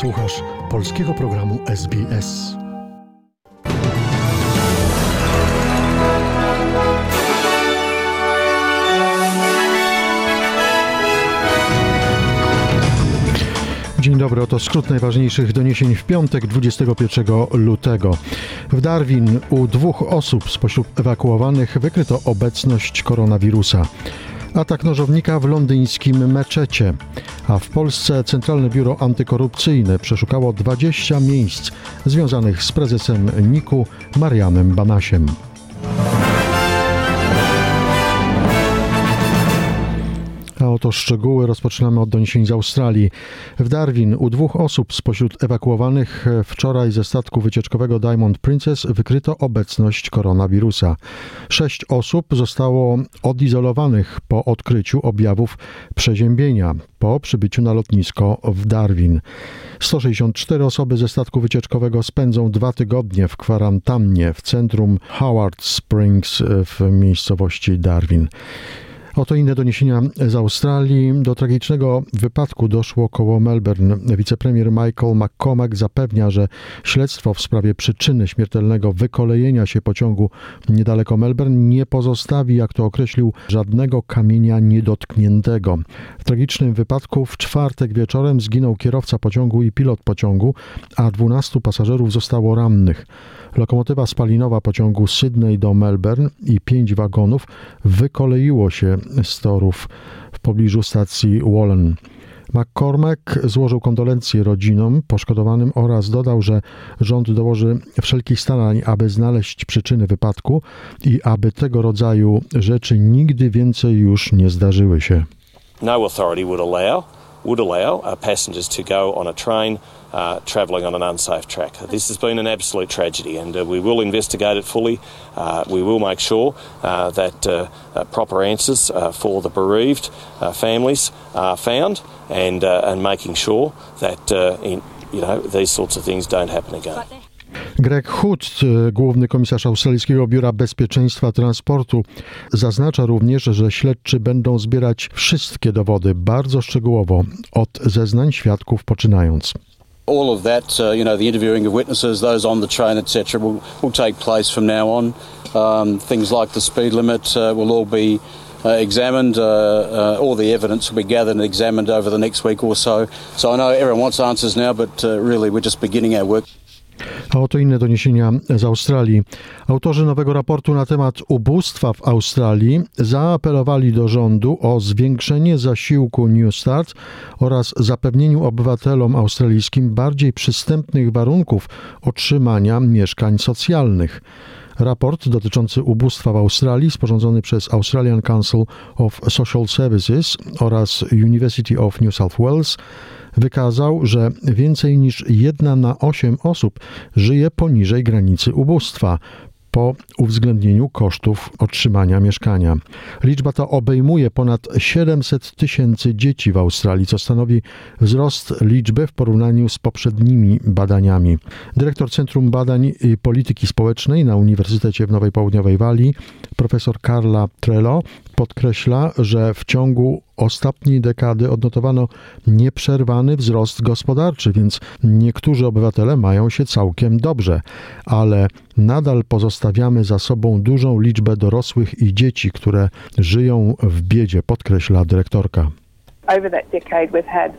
Słuchasz polskiego programu SBS. Dzień dobry, oto skrót najważniejszych doniesień w piątek 21 lutego. W Darwin u dwóch osób spośród ewakuowanych wykryto obecność koronawirusa. Atak nożownika w londyńskim meczecie, a w Polsce Centralne Biuro Antykorupcyjne przeszukało 20 miejsc związanych z prezesem NIK-u Marianem Banasiem. Oto szczegóły rozpoczynamy od doniesień z Australii. W Darwin u dwóch osób spośród ewakuowanych wczoraj ze statku wycieczkowego Diamond Princess wykryto obecność koronawirusa. Sześć osób zostało odizolowanych po odkryciu objawów przeziębienia po przybyciu na lotnisko w Darwin. 164 osoby ze statku wycieczkowego spędzą dwa tygodnie w kwarantannie w centrum Howard Springs w miejscowości Darwin. Oto inne doniesienia z Australii. Do tragicznego wypadku doszło koło Melbourne. Wicepremier Michael McCormack zapewnia, że śledztwo w sprawie przyczyny śmiertelnego wykolejenia się pociągu niedaleko Melbourne nie pozostawi, jak to określił, żadnego kamienia niedotkniętego. W tragicznym wypadku w czwartek wieczorem zginął kierowca pociągu i pilot pociągu, a 12 pasażerów zostało rannych. Lokomotywa spalinowa pociągu Sydney do Melbourne i pięć wagonów wykoleiło się z torów w pobliżu stacji Wallen. McCormack złożył kondolencje rodzinom poszkodowanym oraz dodał, że rząd dołoży wszelkich starań, aby znaleźć przyczyny wypadku i aby tego rodzaju rzeczy nigdy więcej już nie zdarzyły się. No authority would allow would allow uh, passengers to go on a train uh, travelling on an unsafe track. This has been an absolute tragedy, and uh, we will investigate it fully. Uh, we will make sure uh, that uh, proper answers for the bereaved families are found, and and making sure that in, you know these sorts of things don't happen again. Greg Hood, główny komisarz Australijskiego Biura Bezpieczeństwa Transportu, zaznacza również, że śledczy będą zbierać wszystkie dowody bardzo szczegółowo, od zeznań świadków poczynając. All of that, uh, you know, the interviewing of witnesses, those on the train, etc., will, will take place from now on. Um, things like the speed limit uh, will all be uh, examined. Uh, uh, all the evidence will be gathered and examined over the next week or so. So I know everyone wants answers now, but uh, really we're just beginning our work. A oto inne doniesienia z Australii. Autorzy nowego raportu na temat ubóstwa w Australii zaapelowali do rządu o zwiększenie zasiłku New Start oraz zapewnieniu obywatelom australijskim bardziej przystępnych warunków otrzymania mieszkań socjalnych. Raport dotyczący ubóstwa w Australii, sporządzony przez Australian Council of Social Services oraz University of New South Wales, wykazał, że więcej niż jedna na osiem osób żyje poniżej granicy ubóstwa po uwzględnieniu kosztów otrzymania mieszkania. Liczba ta obejmuje ponad 700 tysięcy dzieci w Australii, co stanowi wzrost liczby w porównaniu z poprzednimi badaniami. Dyrektor Centrum Badań Polityki Społecznej na Uniwersytecie w Nowej Południowej Walii, profesor Carla Trello, podkreśla, że w ciągu ostatniej dekady odnotowano nieprzerwany wzrost gospodarczy, więc niektórzy obywatele mają się całkiem dobrze, ale nadal pozostawiamy za sobą dużą liczbę dorosłych i dzieci, które żyją w biedzie, podkreśla dyrektorka. Over that decade we've had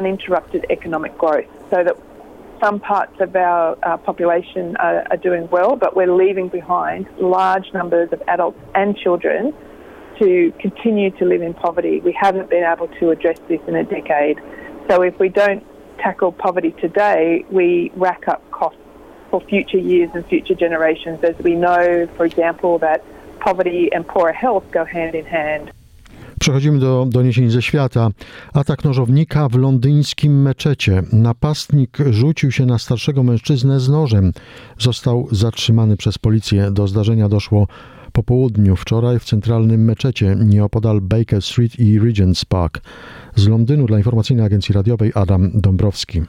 uninterrupted economic growth, so that some parts of our uh, population are, are doing well, but we're leaving behind large numbers of adults and children to continue to live in poverty. We haven't been able to address this in a decade. So if we don't tackle poverty today, we rack up costs for future years and future generations, as we know, for example, that poverty and poorer health go hand in hand. Przechodzimy do doniesień ze świata. Atak nożownika w londyńskim meczecie. Napastnik rzucił się na starszego mężczyznę z nożem. Został zatrzymany przez policję. Do zdarzenia doszło po południu wczoraj w centralnym meczecie nieopodal Baker Street i Regent's Park. Z Londynu dla informacyjnej agencji radiowej Adam Dąbrowski.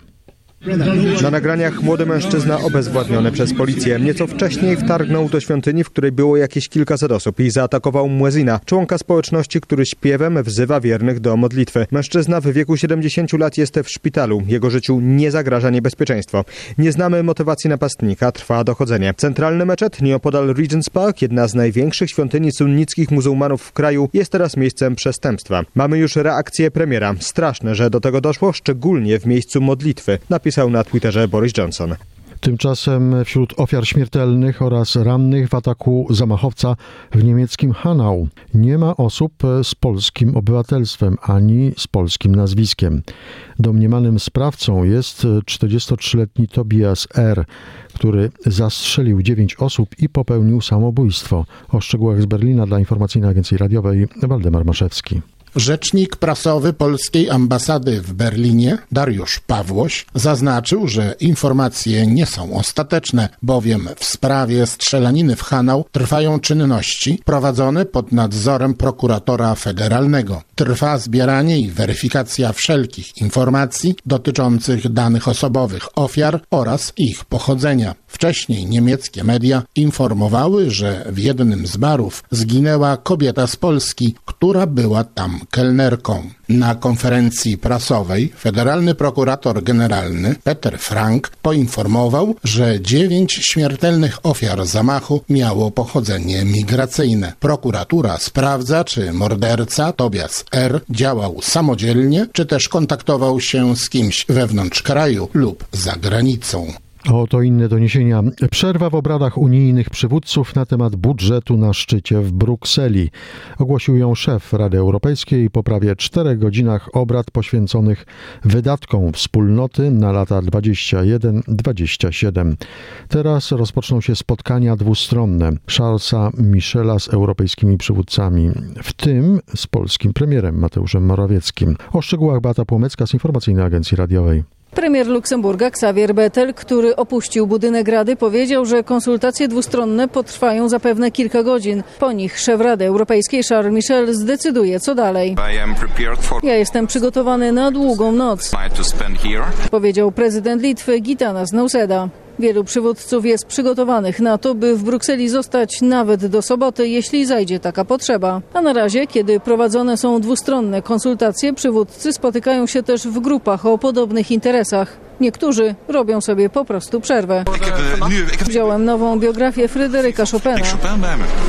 Na nagraniach młody mężczyzna obezwładniony przez policję nieco wcześniej wtargnął do świątyni, w której było jakieś kilkaset osób i zaatakował Muezina, członka społeczności, który śpiewem wzywa wiernych do modlitwy. Mężczyzna w wieku 70 lat jest w szpitalu. Jego życiu nie zagraża niebezpieczeństwo. Nie znamy motywacji napastnika, trwa dochodzenie. Centralny meczet nieopodal Regent's Park, jedna z największych świątyni sunnickich muzułmanów w kraju, jest teraz miejscem przestępstwa. Mamy już reakcję premiera. Straszne, że do tego doszło, szczególnie w miejscu modlitwy, napisał na Twitterze Boris Johnson. Tymczasem wśród ofiar śmiertelnych oraz rannych w ataku zamachowca w niemieckim Hanau nie ma osób z polskim obywatelstwem ani z polskim nazwiskiem. Domniemanym sprawcą jest 43-letni Tobias R., który zastrzelił 9 osób i popełnił samobójstwo. O szczegółach z Berlina dla Informacyjnej Agencji Radiowej Waldemar Maszewski. Rzecznik prasowy polskiej ambasady w Berlinie, Dariusz Pawłoś, zaznaczył, że informacje nie są ostateczne, bowiem w sprawie strzelaniny w Hanau trwają czynności prowadzone pod nadzorem prokuratora federalnego. Trwa zbieranie i weryfikacja wszelkich informacji dotyczących danych osobowych ofiar oraz ich pochodzenia. Wcześniej niemieckie media informowały, że w jednym z barów zginęła kobieta z Polski, która była tam kelnerką. Na konferencji prasowej federalny prokurator generalny Peter Frank poinformował, że dziewięć śmiertelnych ofiar zamachu miało pochodzenie migracyjne. Prokuratura sprawdza, czy morderca Tobias R. działał samodzielnie, czy też kontaktował się z kimś wewnątrz kraju lub za granicą. Oto inne doniesienia. Przerwa w obradach unijnych przywódców na temat budżetu na szczycie w Brukseli. Ogłosił ją szef Rady Europejskiej po prawie czterech godzinach obrad poświęconych wydatkom wspólnoty na lata 21-27. Teraz rozpoczną się spotkania dwustronne Charlesa Michela z europejskimi przywódcami, w tym z polskim premierem Mateuszem Morawieckim. O szczegółach Bata Płomecka z Informacyjnej Agencji Radiowej. Premier Luksemburga Xavier Bettel, który opuścił budynek Rady, powiedział, że konsultacje dwustronne potrwają zapewne kilka godzin. Po nich szef Rady Europejskiej Charles Michel zdecyduje, co dalej. Ja jestem przygotowany na długą noc, powiedział prezydent Litwy Gitanas Nauseda. Wielu przywódców jest przygotowanych na to, by w Brukseli zostać nawet do soboty, jeśli zajdzie taka potrzeba. A na razie, kiedy prowadzone są dwustronne konsultacje, przywódcy spotykają się też w grupach o podobnych interesach. Niektórzy robią sobie po prostu przerwę. Wziąłem nową biografię Fryderyka Chopina.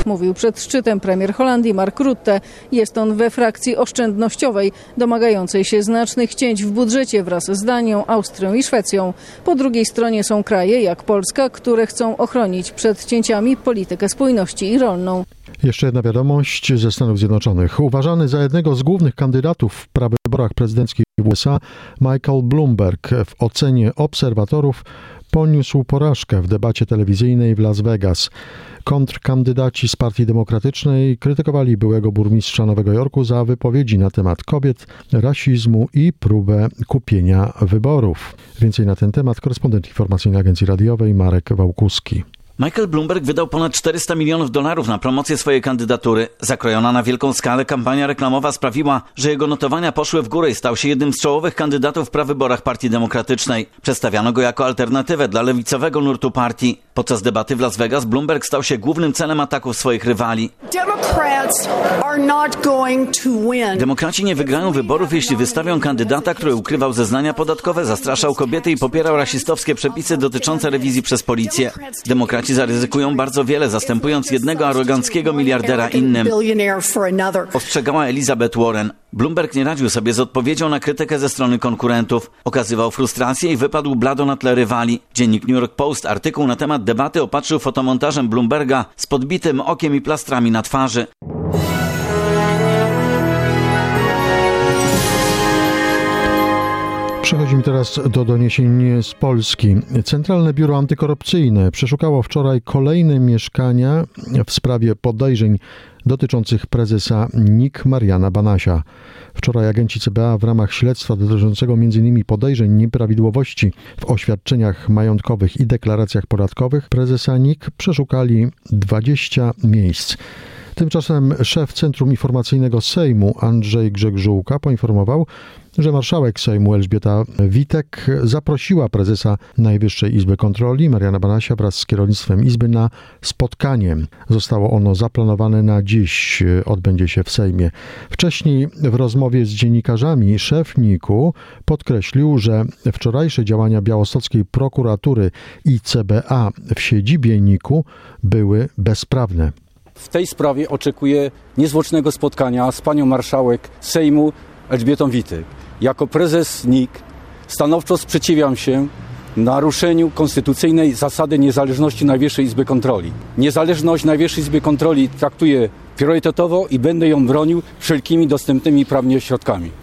Mówił przed szczytem premier Holandii Mark Rutte. Jest on we frakcji oszczędnościowej, domagającej się znacznych cięć w budżecie wraz z Danią, Austrią i Szwecją. Po drugiej stronie są kraje jak Polska, które chcą ochronić przed cięciami politykę spójności i rolną. Jeszcze jedna wiadomość ze Stanów Zjednoczonych. Uważany za jednego z głównych kandydatów w prawyborach prezydenckich USA, Michael Bloomberg w ocenie obserwatorów poniósł porażkę w debacie telewizyjnej w Las Vegas. Kontrkandydaci z Partii Demokratycznej krytykowali byłego burmistrza Nowego Jorku za wypowiedzi na temat kobiet, rasizmu i próbę kupienia wyborów. Więcej na ten temat korespondent informacyjnej agencji radiowej Marek Wałkuski. Michael Bloomberg wydał ponad 400 milionów dolarów na promocję swojej kandydatury. Zakrojona na wielką skalę kampania reklamowa sprawiła, że jego notowania poszły w górę i stał się jednym z czołowych kandydatów w prawyborach Partii Demokratycznej. Przedstawiano go jako alternatywę dla lewicowego nurtu partii. Podczas debaty w Las Vegas Bloomberg stał się głównym celem ataków swoich rywali. Demokraci nie wygrają wyborów, jeśli wystawią kandydata, który ukrywał zeznania podatkowe, zastraszał kobiety i popierał rasistowskie przepisy dotyczące rewizji przez policję. Demokraci zaryzykują bardzo wiele, zastępując jednego aroganckiego miliardera innym. Ostrzegała Elizabeth Warren. Bloomberg nie radził sobie z odpowiedzią na krytykę ze strony konkurentów. Okazywał frustrację i wypadł blado na tle rywali. Dziennik New York Post artykuł na temat debaty opatrzył fotomontażem Bloomberga z podbitym okiem i plastrami na twarzy. Przechodzimy teraz do doniesień z Polski. Centralne Biuro Antykorupcyjne przeszukało wczoraj kolejne mieszkania w sprawie podejrzeń dotyczących prezesa NIK Mariana Banasia. Wczoraj agenci CBA w ramach śledztwa dotyczącego m.in. podejrzeń nieprawidłowości w oświadczeniach majątkowych i deklaracjach podatkowych prezesa NIK przeszukali 20 miejsc. Tymczasem szef Centrum Informacyjnego Sejmu Andrzej Grzegżółka poinformował, że marszałek Sejmu Elżbieta Witek zaprosiła prezesa Najwyższej Izby Kontroli Mariana Banasia wraz z kierownictwem Izby na spotkanie. Zostało ono zaplanowane na dziś, odbędzie się w Sejmie. Wcześniej w rozmowie z dziennikarzami szef NIK-u podkreślił, że wczorajsze działania białostockiej prokuratury i CBA w siedzibie NIK-u były bezprawne. W tej sprawie oczekuję niezwłocznego spotkania z panią marszałek Sejmu Elżbietą Witek. Jako prezes NIK stanowczo sprzeciwiam się naruszeniu konstytucyjnej zasady niezależności Najwyższej Izby Kontroli. Niezależność Najwyższej Izby Kontroli traktuję priorytetowo i będę ją bronił wszelkimi dostępnymi prawnie środkami.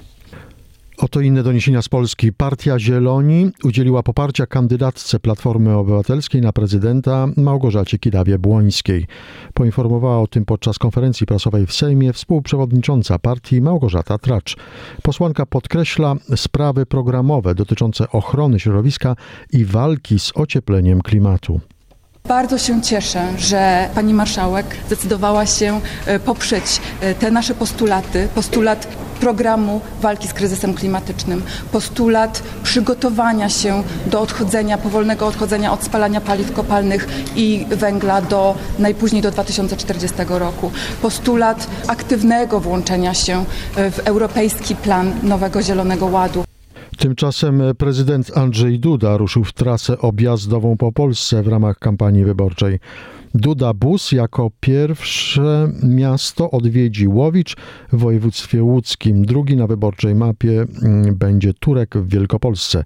Oto inne doniesienia z Polski. Partia Zieloni udzieliła poparcia kandydatce Platformy Obywatelskiej na prezydenta Małgorzacie Kidawie-Błońskiej. Poinformowała o tym podczas konferencji prasowej w Sejmie współprzewodnicząca partii Małgorzata Tracz. Posłanka podkreśla sprawy programowe dotyczące ochrony środowiska i walki z ociepleniem klimatu. Bardzo się cieszę, że pani marszałek zdecydowała się poprzeć te nasze postulaty, postulat programu walki z kryzysem klimatycznym, postulat przygotowania się do odchodzenia, powolnego odchodzenia od spalania paliw kopalnych i węgla do najpóźniej do 2040 roku, postulat aktywnego włączenia się w europejski plan Nowego Zielonego Ładu. Tymczasem prezydent Andrzej Duda ruszył w trasę objazdową po Polsce w ramach kampanii wyborczej. Duda Bus jako pierwsze miasto odwiedzi Łowicz w województwie łódzkim. Drugi na wyborczej mapie będzie Turek w Wielkopolsce.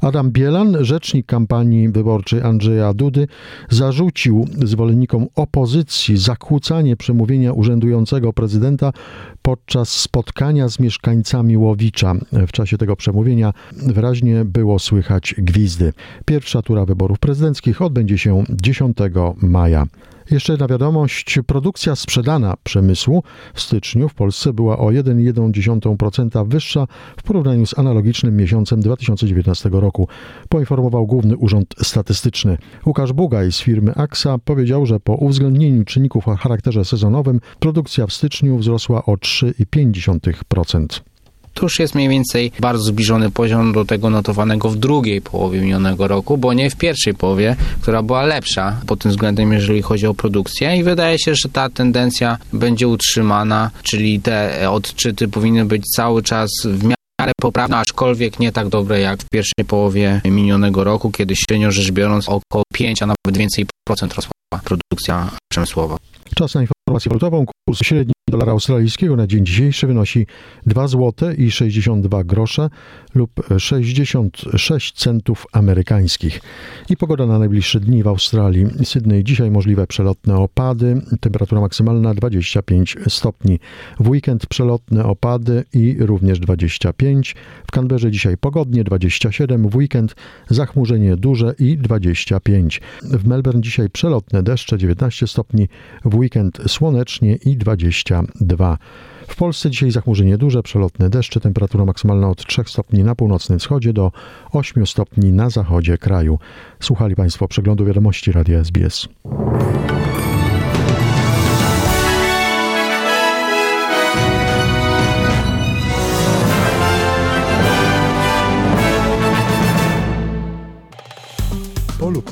Adam Bielan, rzecznik kampanii wyborczej Andrzeja Dudy, zarzucił zwolennikom opozycji zakłócanie przemówienia urzędującego prezydenta podczas spotkania z mieszkańcami Łowicza. W czasie tego przemówienia wyraźnie było słychać gwizdy. Pierwsza tura wyborów prezydenckich odbędzie się 10 maja. Jeszcze jedna wiadomość. Produkcja sprzedana przemysłu w styczniu w Polsce była o 1,1% wyższa w porównaniu z analogicznym miesiącem 2019 roku, poinformował Główny Urząd Statystyczny. Łukasz Bugaj z firmy AXA powiedział, że po uwzględnieniu czynników o charakterze sezonowym produkcja w styczniu wzrosła o 3,5%. To już jest mniej więcej bardzo zbliżony poziom do tego notowanego w drugiej połowie minionego roku, bo nie w pierwszej połowie, która była lepsza pod tym względem, jeżeli chodzi o produkcję. I wydaje się, że ta tendencja będzie utrzymana, czyli te odczyty powinny być cały czas w miarę poprawne, aczkolwiek nie tak dobre jak w pierwszej połowie minionego roku, kiedy średnio rzecz biorąc około 5, a nawet więcej procent rosła produkcja przemysłowa. Czas na informację walutową. Kurs średni dolara australijskiego na dzień dzisiejszy wynosi 2 zł i 62 grosze lub 66 centów amerykańskich. I pogoda na najbliższe dni w Australii. Sydney dzisiaj możliwe przelotne opady, temperatura maksymalna 25 stopni. W weekend przelotne opady i również 25. W Canberrze dzisiaj pogodnie 27, w weekend zachmurzenie duże i 25. W Melbourne dzisiaj przelotne deszcze 19 stopni, w weekend słonecznie i 22. W Polsce dzisiaj zachmurzenie duże, przelotne deszcze, temperatura maksymalna od 3 stopni na północnym wschodzie do 8 stopni na zachodzie kraju. Słuchali Państwo przeglądu wiadomości Radia SBS.